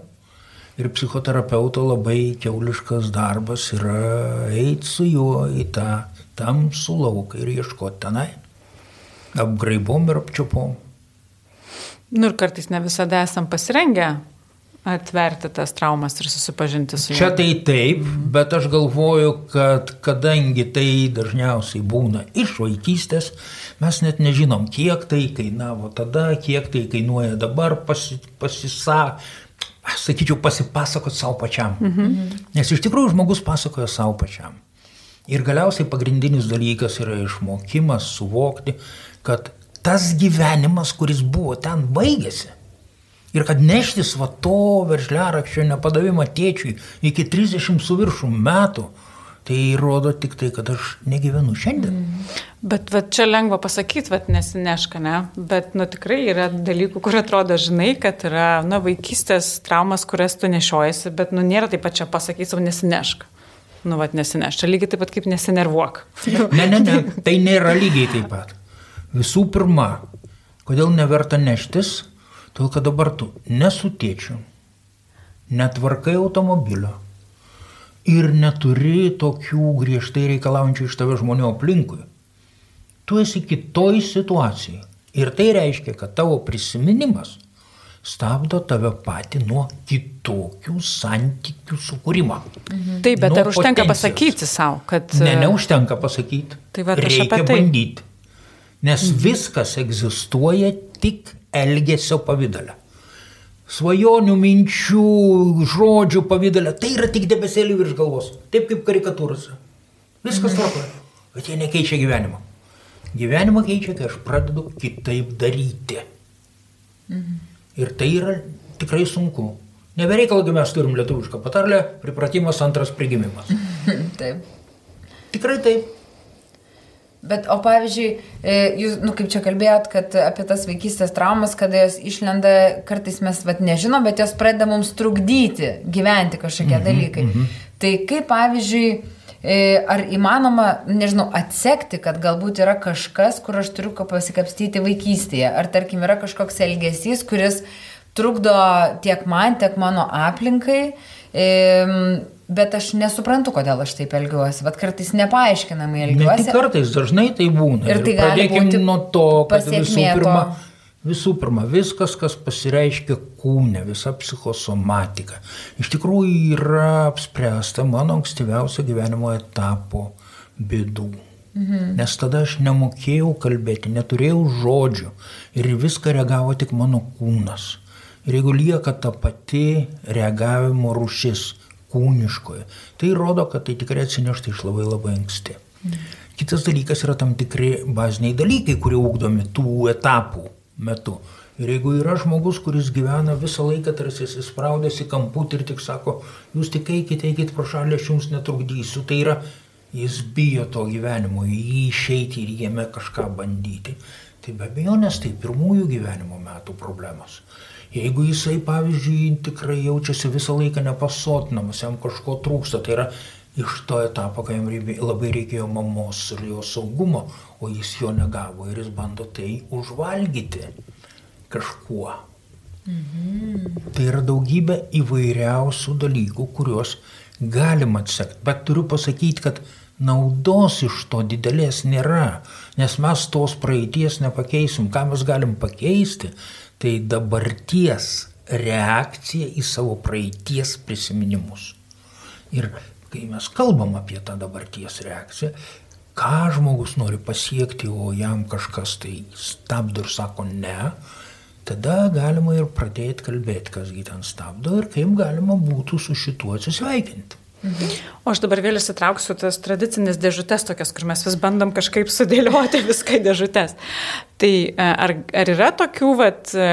Ir psichoterapeuto labai keuliškas darbas yra eiti su juo į tą tamsų lauką ir ieškoti tenai. Apgraibom ir apčiupom. Nu ir kartais ne visada esam pasirengę atverti tas traumas ir susipažinti su juo. Čia tai taip, bet aš galvoju, kad kadangi tai dažniausiai būna iš vaikystės, mes net nežinom, kiek tai kainavo tada, kiek tai kainuoja dabar, pasi, pasisa, sakyčiau, pasipasakot savo pačiam. Mhm. Nes iš tikrųjų žmogus pasakoja savo pačiam. Ir galiausiai pagrindinis dalykas yra išmokimas suvokti, kad tas gyvenimas, kuris buvo ten, baigėsi. Ir kad neštis va to veržliarakščio nepadavimą tėčiui iki 30 su viršum metų, tai rodo tik tai, kad aš negyvenu šiandien. Mm. Bet va, čia lengva pasakyti, va, nesineška, ne? Bet nu, tikrai yra dalykų, kur atrodo, žinai, kad yra na, vaikystės traumas, kurias tu nešiojasi, bet nu, nėra taip pat čia pasakyti savo nesineška. Nu, va, nesineš. Čia lygiai taip pat kaip nesinervuok. Ne, ne, ne, tai nėra lygiai taip pat. Visų pirma, kodėl neverta neštis? Todėl, kad dabar tu nesutiečiu, netvarkai automobilio ir neturi tokių griežtai reikalaujančių iš tave žmonių aplinkui. Tu esi kitoj situacijai. Ir tai reiškia, kad tavo prisiminimas stabdo tave patį nuo kitokių santykių sukūrimo. Mhm. Taip, bet ar užtenka potencijos. pasakyti savo, kad... Ne, neužtenka pasakyti. Tai va, Reikia tai. bandyti. Nes mhm. viskas egzistuoja tik elgesio pavydalę. Svajonių, minčių, žodžių pavydalę. Tai yra tik debesėlį virš galvos. Taip kaip karikatūrose. Viskas mhm. tvarkoja. Bet jie nekeičia gyvenimo. Gyvenimą keičia, kai aš pradedu kitaip daryti. Mhm. Ir tai yra tikrai sunku. Nebereikalgi mes turim lietuvišką patarlę, pripratimas antras prigimimas. taip. Tikrai taip. Bet, o pavyzdžiui, e, jūs, nu, kaip čia kalbėjot, kad apie tas vaikystės traumas, kada jos išlenda, kartais mes vat, nežinom, bet jos pradeda mums trukdyti gyventi kažkokie mm -hmm, dalykai. Mm -hmm. Tai kaip, pavyzdžiui, e, ar įmanoma, nežinau, atsekti, kad galbūt yra kažkas, kur aš turiu pasikapstyti vaikystėje, ar tarkim yra kažkoks elgesys, kuris trukdo tiek man, tiek mano aplinkai. E, Bet aš nesuprantu, kodėl aš taip elgiuosi, bet kartais nepaaiškinamai elgiuosi. Ne kartais, dažnai tai būna. Ir tai pradėkime nuo to, kad visų pirma, visų pirma, viskas, kas pasireiškia kūne, visa psichosomatika, iš tikrųjų yra apspręsta mano ankstyviausio gyvenimo etapo bėdų. Mhm. Nes tada aš nemokėjau kalbėti, neturėjau žodžių ir viską reagavo tik mano kūnas. Ir jeigu lieka ta pati reagavimo rušis, kūniškoje. Tai rodo, kad tai tikrai atsinešta iš labai labai anksti. Kitas dalykas yra tam tikri baziniai dalykai, kurie ugdomi tų etapų metu. Ir jeigu yra žmogus, kuris gyvena visą laiką tarsi įsispraudęs į kamputį ir tik sako, jūs tik eikite, eikite pro šalį, aš jums netrukdysiu, tai yra, jis bijo to gyvenimo, jį išeiti ir jame kažką bandyti. Tai be abejo, nes tai pirmųjų gyvenimo metų problemos. Jeigu jisai, pavyzdžiui, tikrai jaučiasi visą laiką nepasotinamas, jam kažko trūksta, tai yra iš to etapo, kai jam labai reikėjo mamos ir jo saugumo, o jis jo negavo ir jis bando tai užvalgyti kažkuo. Mhm. Tai yra daugybė įvairiausių dalykų, kuriuos galima atsekti. Bet turiu pasakyti, kad naudos iš to didelės nėra, nes mes tos praeities nepakeisim. Ką mes galim pakeisti, tai dabarties reakcija į savo praeities prisiminimus. Ir kai mes kalbam apie tą dabarties reakciją, ką žmogus nori pasiekti, o jam kažkas tai stabdo ir sako ne, tada galima ir pradėti kalbėti, kasgi ten stabdo ir kaip galima būtų su šituo atsisveikinti. Mhm. O aš dabar vėl įsitrauksiu tas tradicinės dėžutės tokias, kur mes vis bandom kažkaip sudėlioti viską į dėžutės. Tai e, ar, ar yra tokių, vat, e,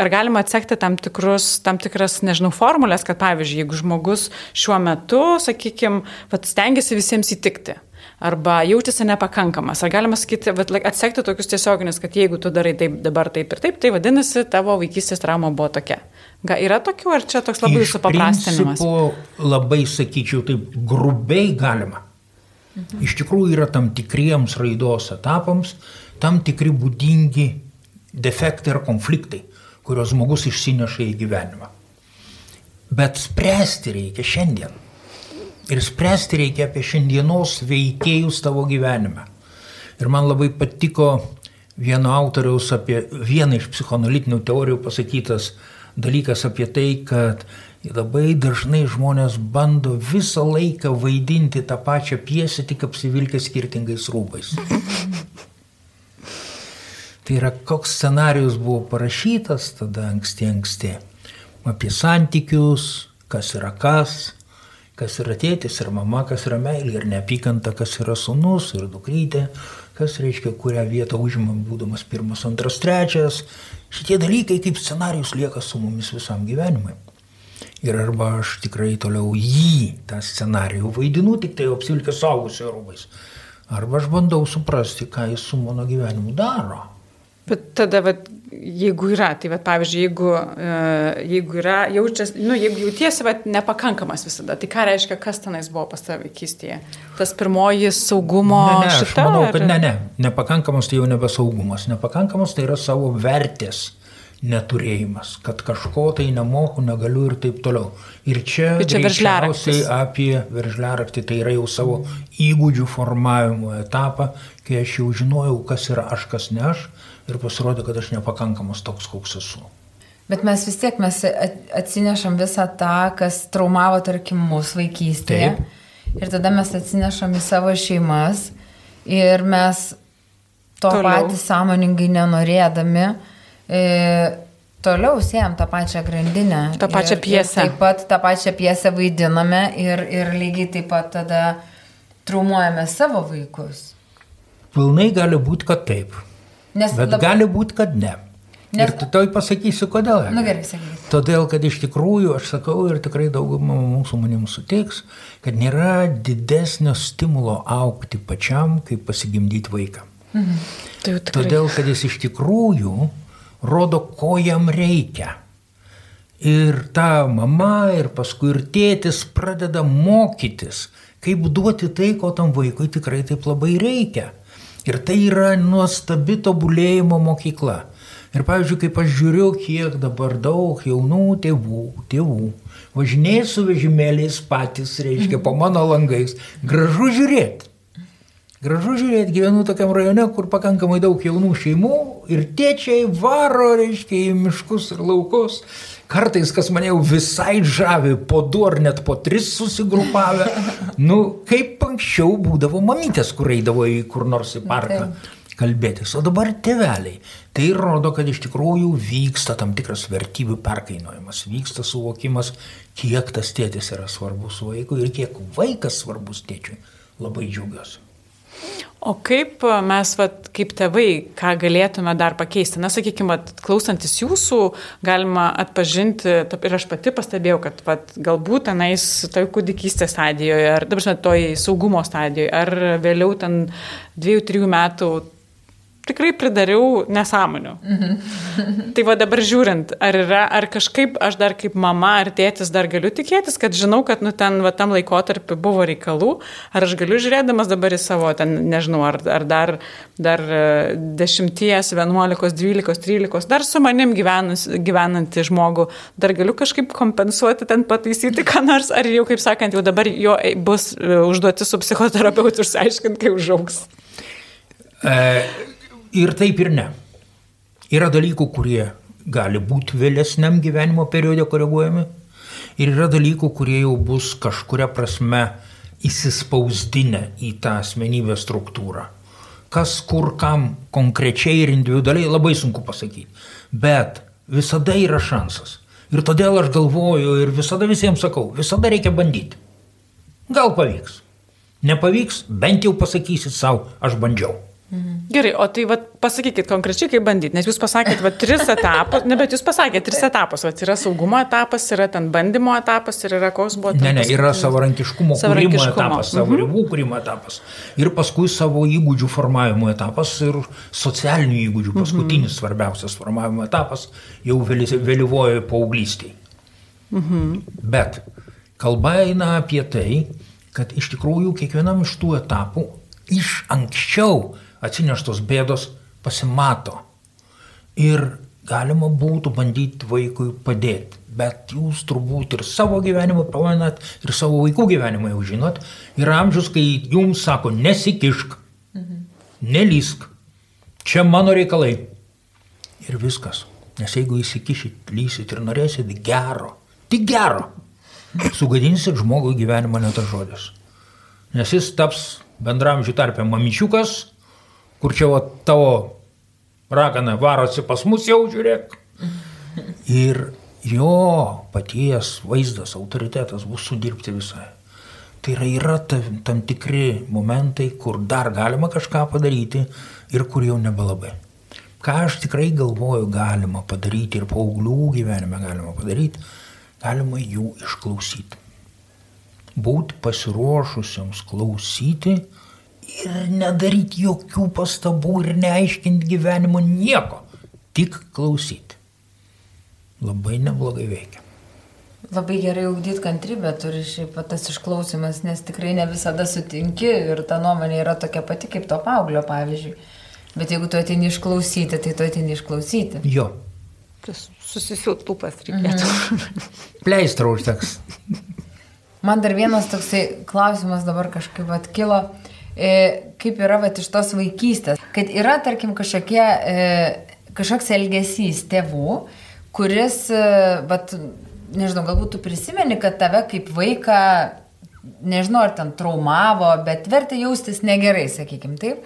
ar galima atsekti tam, tikrus, tam tikras, nežinau, formulės, kad pavyzdžiui, jeigu žmogus šiuo metu, sakykime, stengiasi visiems įtikti, arba jaučiasi nepakankamas. Ar galima sakyti, atsekti tokius tiesioginius, kad jeigu tu darai taip, dabar taip ir taip, tai vadinasi, tavo vaikystės trauma buvo tokia. Ga, yra tokių, ar čia toks labai supaprastinimas? Labai, sakyčiau, taip grubiai galima. Mhm. Iš tikrųjų yra tam tikriems raidos etapams, tam tikri būdingi defektai ar konfliktai, kuriuos žmogus išsineša į gyvenimą. Bet spręsti reikia šiandien. Ir spręsti reikia apie šiandienos veikėjus tavo gyvenime. Ir man labai patiko vieno autoriaus apie vieną iš psichoanalitinių teorijų pasakytas dalykas apie tai, kad labai dažnai žmonės bando visą laiką vaidinti tą pačią piesę, tik apsivilkę skirtingais rūbais. Tai yra, koks scenarius buvo parašytas tada anksti anksti. Apie santykius, kas yra kas, kas yra tėtis ir mama, kas yra meilė ir neapykanta, kas yra sunus ir dukrytė, kas reiškia, kurią vietą užima būdamas pirmas, antras, trečias, Šitie dalykai kaip scenarius lieka su mumis visam gyvenimui. Ir arba aš tikrai toliau jį, tą scenarijų vaidinu, tik tai apsilkęs saugusio rūbais. Arba aš bandau suprasti, ką jis su mano gyvenimu daro. Bet tada, vat, jeigu yra, tai vat, pavyzdžiui, jeigu, uh, jeigu yra, jaučiasi, nu, jeigu jautiesi vat, nepakankamas visada, tai ką reiškia, kas tenais buvo pas tave vaikystėje? Tas pirmoji saugumo ne, ne, šita? Manau, kad ar... ne, ne, nepakankamas tai jau nebesaugumas, nepakankamas tai yra savo vertės neturėjimas, kad kažko tai nemoku, negaliu ir taip toliau. Ir čia, ir čia greičiausiai apie veržliaraktį tai yra jau savo įgūdžių formavimo etapą, kai aš jau žinojau, kas yra aš, kas ne aš ir pasirodė, kad aš nepakankamas toks, koks esu. Bet mes vis tiek mes atsinešam visą tą, kas traumavo, tarkim, mūsų vaikystėje. Taip. Ir tada mes atsinešam į savo šeimas ir mes to Toliau. patys sąmoningai nenorėdami e, toliau siejam tą pačią grandinę. tą pačią ir, piesę. Ir taip pat tą pačią piesę vaidiname ir, ir lygiai taip pat tada traumuojame savo vaikus. Pilnai gali būti, kad taip. Nes Bet lab... gali būti, kad ne. Nes... Ir toj pasakysiu, kodėl. Na nu, gerai, sakykit. Todėl, kad iš tikrųjų, aš sakau ir tikrai dauguma mūsų manim sutiks, kad nėra didesnio stimulo aukti pačiam, kaip pasigimdyti vaiką. Mhm. Tai Todėl, kad jis iš tikrųjų rodo, ko jam reikia. Ir ta mama, ir paskui ir tėtis pradeda mokytis, kaip duoti tai, ko tam vaikui tikrai taip labai reikia. Ir tai yra nuostabi tobulėjimo mokykla. Ir pavyzdžiui, kaip aš žiūriu, kiek dabar daug jaunų tėvų, tėvų, važinėja su vežimėliais patys, reiškia, po mano langais. Gražu žiūrėti. Gražu žiūrėti, gyvenu tokiam rajone, kur pakankamai daug jaunų šeimų ir tėčiai varo, reiškia, į miškus ir laukus Kartais, kas mane jau visai žavi, po du ar net po tris susigrupavę. Nu, kaip anksčiau būdavo mamytės, kur eidavo į kur nors į parką kalbėtis. O dabar tėveliai. Tai rodo, kad iš tikrųjų vyksta tam tikras vertybių perkainojimas, vyksta suvokimas, kiek tas tėtis yra svarbus vaikui ir kiek vaikas svarbus tėčiui. Labai džiaugiuosi. O kaip e, mes, vat, kaip tėvai, ką galėtume dar pakeisti? Na, sakykime, klausantis jūsų, galima atpažinti, ir aš pati pastebėjau, kad vat, galbūt tenais toj kūdikystės stadijoje, ar dabar, žinot, toj saugumo stadijoje, ar vėliau ten dviejų, trijų metų tikrai pridariau nesąmonių. Mhm. tai va dabar žiūrint, ar yra, ar kažkaip aš dar kaip mama ar tėtis dar galiu tikėtis, kad žinau, kad nu, ten va, tam laikotarpiu buvo reikalų, ar aš galiu žiūrėdamas dabar į savo, ten, nežinau, ar, ar dar, dar 10, 11, 12, 13, dar su manim gyvenus, gyvenantį žmogų, dar galiu kažkaip kompensuoti, ten pataisyti ką nors, ar jau, kaip sakant, jau dabar jo bus e, užduoti su psichoterapeutu išsiaiškinti, kai užaugs. E Ir taip ir ne. Yra dalykų, kurie gali būti vėlesniam gyvenimo periode koreguojami. Ir yra dalykų, kurie jau bus kažkuria prasme įsispausdinę į tą asmenybės struktūrą. Kas kur kam konkrečiai ir individualiai labai sunku pasakyti. Bet visada yra šansas. Ir todėl aš galvoju ir visada visiems sakau, visada reikia bandyti. Gal pavyks. Nepavyks, bent jau pasakysit savo, aš bandžiau. Gerai, o tai vat, pasakykit konkrečiai, kaip bandyti, nes jūs pasakėt, va, tris etapus, ne, bet jūs pasakėt tris etapus, va, yra saugumo etapas, yra ten bandymo etapas ir yra koks buvo. Ne, ne, yra savarankiškumo, savarankiškumo. kūrimo etapas, savo mhm. ribų kūrimo etapas. Ir paskui savo įgūdžių formavimo etapas ir socialinių įgūdžių, paskutinis mhm. svarbiausias formavimo etapas jau vėlyvojo paauglystėje. Mhm. Bet kalba eina apie tai, kad iš tikrųjų kiekvienam iš tų etapų iš anksčiau atsineštos bėdos pasimato. Ir galima būtų bandyti vaikui padėti. Bet jūs turbūt ir savo gyvenimą pamenat, ir savo vaikų gyvenimą jau žinot. Yra amžius, kai jums sako, nesikišk, mhm. nelysk, čia mano reikalai. Ir viskas. Nes jeigu įsikišit, lysit ir norėsit gero, tik gero, sugadinsit žmogui gyvenimą net žodis. Nes jis taps bendramžių tarpę mamyčiukas, kur čia va tavo ragana varosi pas mus jau žiūrėk. Ir jo paties vaizdas, autoritetas bus sudirbti visai. Tai yra, yra tam, tam tikri momentai, kur dar galima kažką padaryti ir kur jau nebelabai. Ką aš tikrai galvoju galima padaryti ir paauglių gyvenime galima padaryti, galima jų išklausyti. Būti pasiruošusiems klausyti ir nedaryti jokių pastabų ir neaiškinti gyvenimo nieko, tik klausyti. Labai neblogai veikia. Labai gerai ugdyti kantrybę turi šiaip tas išklausimas, nes tikrai ne visada sutinki ir ta nuomonė yra tokia pati kaip to paauglio, pavyzdžiui. Bet jeigu tu atini išklausyti, tai tu atini išklausyti. Jo. Susisiūt lūpas reikėtų. Mhm. Pleistrą užteks. Man dar vienas toksai klausimas dabar kažkaip atkilo. E, kaip yra vat, iš tos vaikystės. Kad yra, tarkim, kažkokie, e, kažkoks elgesys tėvų, kuris, e, vat, nežinau, galbūt tu prisimeni, kad tave kaip vaiką, nežinau, ar ten traumavo, bet vertė jaustis negerai, sakykim, taip.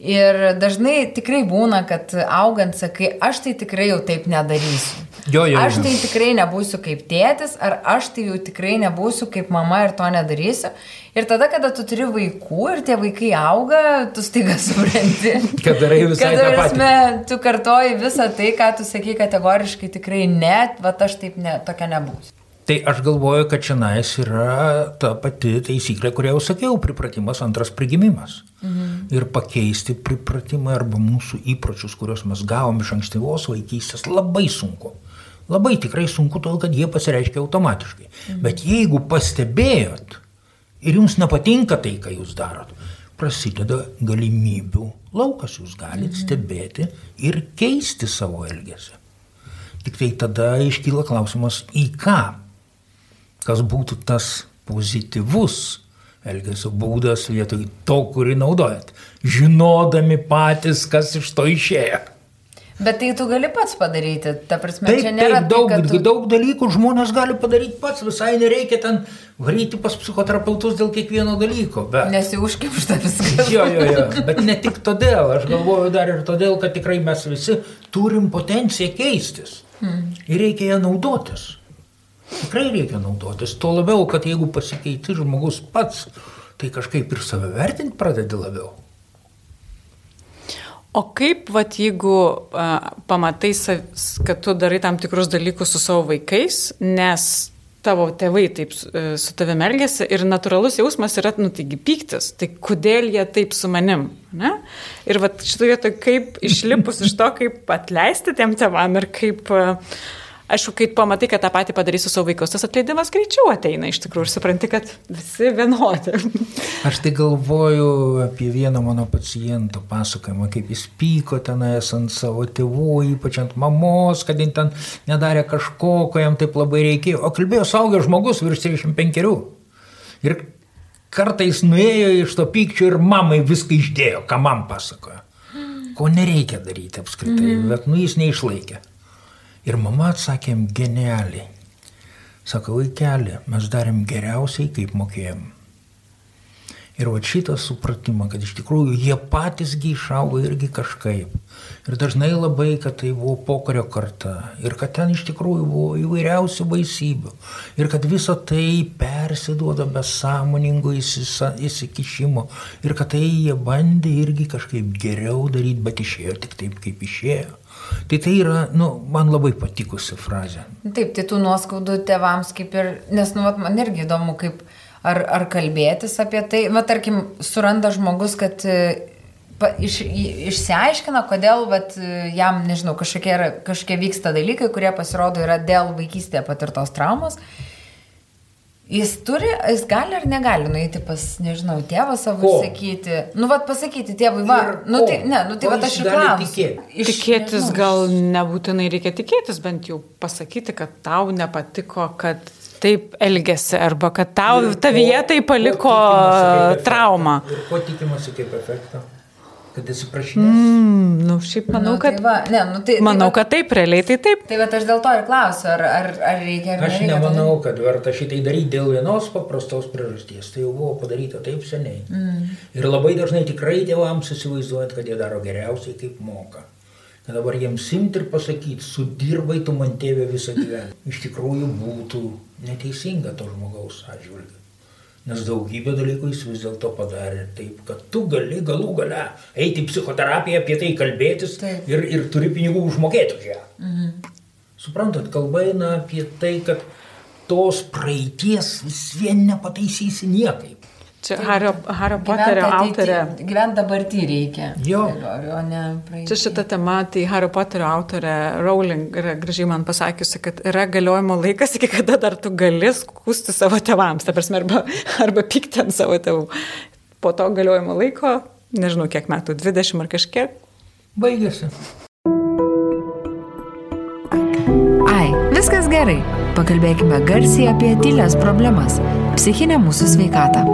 Ir dažnai tikrai būna, kad augant sakai, aš tai tikrai jau taip nedarysiu. Jo, jo. Aš tai tikrai nebūsiu kaip tėtis, ar aš tai jau tikrai nebūsiu kaip mama ir to nedarysiu. Ir tada, kada tu turi vaikų ir tie vaikai auga, tu staiga supranti. kad darai visai kad, prasme, tu kartoji visą tai, ką tu sakai kategoriškai tikrai net, va aš taip ne, tokia nebūsiu. Tai aš galvoju, kad čia nais yra ta pati taisyklė, kurią jau sakiau, pripratimas antras prigimimas. Mhm. Ir pakeisti pripratimą arba mūsų įpročius, kuriuos mes gavom iš ankstyvos vaikystės, labai sunku. Labai tikrai sunku, todėl kad jie pasireiškia automatiškai. Mhm. Bet jeigu pastebėjot ir jums nepatinka tai, ką jūs darot, prasideda galimybių laukas, jūs galite mhm. stebėti ir keisti savo elgesį. Tik tai tada iškyla klausimas, į ką kas būtų tas pozityvus elgesio būdas vietoj to, kurį naudojat, žinodami patys, kas iš to išėjo. Bet tai tu gali pats padaryti, ta prasme, taip, čia nėra taip, daug, tai, tu... daug dalykų žmonės gali padaryti pats, visai nereikia ten varyti pas psichoterapeutus dėl kiekvieno dalyko. Bet... Nesiužkimšta viskas. Jo, jo, jo, bet ne tik todėl, aš galvoju dar ir todėl, kad tikrai mes visi turim potenciją keistis. Hmm. Ir reikia ją naudotis. Tikrai reikia naudotis. Tuo labiau, kad jeigu pasikeiti žmogus pats, tai kažkaip ir save vertinti pradedi labiau. O kaip, vat, jeigu uh, pamatai, kad tu darai tam tikrus dalykus su savo vaikais, nes tavo tėvai taip su tavimi elgesi ir natūralus jausmas yra, nu, taigi pyktis, tai kodėl jie taip su manim, ne? Ir vat šitoje vietoje kaip išlipus iš to, kaip atleisti tiem tėvam ir kaip uh, aišku, kai pamatai, kad tą patį padarysi su savo vaikus, tas atleidimas greičiau ateina iš tikrųjų ir supranti, kad visi vienodi. Aš tai galvoju apie vieną mano paciento pasakojimą, kaip jis pyko tenais ant savo tėvų, ypač ant mamos, kad jin ten nedarė kažko, ko jam taip labai reikėjo. O kalbėjo saugęs žmogus virš 35. Ir kartais nuėjo iš to pykčio ir mamai viską išdėjo, ką man pasakojo. Ko nereikia daryti apskritai, mm. bet nu jis neišlaikė. Ir mama atsakėm genialiai. Sako, vaikeli, mes darėm geriausiai, kaip mokėjom. Ir va šitą supratimą, kad iš tikrųjų jie patysgi išaugo irgi kažkaip. Ir dažnai labai, kad tai buvo pokario karta. Ir kad ten iš tikrųjų buvo įvairiausių baisybių. Ir kad visa tai persiduoda be sąmoningo įsikišimo. Ir kad tai jie bandė irgi kažkaip geriau daryti, bet išėjo tik taip, kaip išėjo. Tai tai yra, nu, man labai patikusi frazė. Taip, tai tų nuoskaudų tėvams kaip ir, nes, nu, vat, man irgi įdomu, kaip ar, ar kalbėtis apie tai. Va, tarkim, suranda žmogus, kad e, pa, iš, išsiaiškina, kodėl vat, jam, nežinau, kažkokie, kažkokie vyksta dalykai, kurie pasirodo yra dėl vaikystėje patirtos traumos. Jis turi, jis gali ar negali nueiti pas, nežinau, tėvą savo Ko? sakyti. Nu, vad pasakyti tėvui, va, Ir nu tai, ne, nu tai Ko va aš ir klausiu. Tikėtis nežinau, gal nebūtinai reikia tikėtis, bent jau pasakyti, kad tau nepatiko, kad taip elgesi, arba kad tau tavyje tai ko paliko traumą. Ir ko tikimasi kaip efektą? Kad atsiprašinės? Mm, nu, šiaip manau, nu, kad, tai va, ne, nu, tai, manau, tai va, kad taip, realiai tai taip. Tai va aš dėl to ir klausiu, ar, ar, ar reikia ar Aš nereikia. nemanau, kad verta šitai daryti dėl vienos paprastos priežasties. Tai jau buvo padaryta taip seniai. Mm. Ir labai dažnai tikrai tėvams įsivaizduojant, kad jie daro geriausiai, kaip moka. Kad dabar jiems simti ir pasakyti, sudirbai tu man tėvė visą gyvenimą. Iš tikrųjų būtų neteisinga to žmogaus atžvilgiu. Nes daugybę dalykų jis vis dėlto padarė taip, kad tu gali galų gale eiti į psichoterapiją, apie tai kalbėtis Taip. ir, ir turi pinigų užmokėti už ją. Mhm. Suprantat, kalba eina apie tai, kad tos praeities vis vien nepataisysi niekaip. Čia Hario, Hario Poterio autorė. Gyventi dabartį reikia. Jo. O ne praeitį. Čia šita tema, tai Hario Poterio autorė Rowling yra gražiai man pasakiusi, kad yra galiojimo laikas, iki kada dar tu gali skūsti savo tėvams, ta prasme, arba, arba pykti ant savo tėvų. Po to galiojimo laiko, nežinau kiek metų, 20 ar kažkiek, Baigėsi. Ai, viskas gerai. Pakalbėkime garsiai apie tylės problemas - psichinę mūsų sveikatą.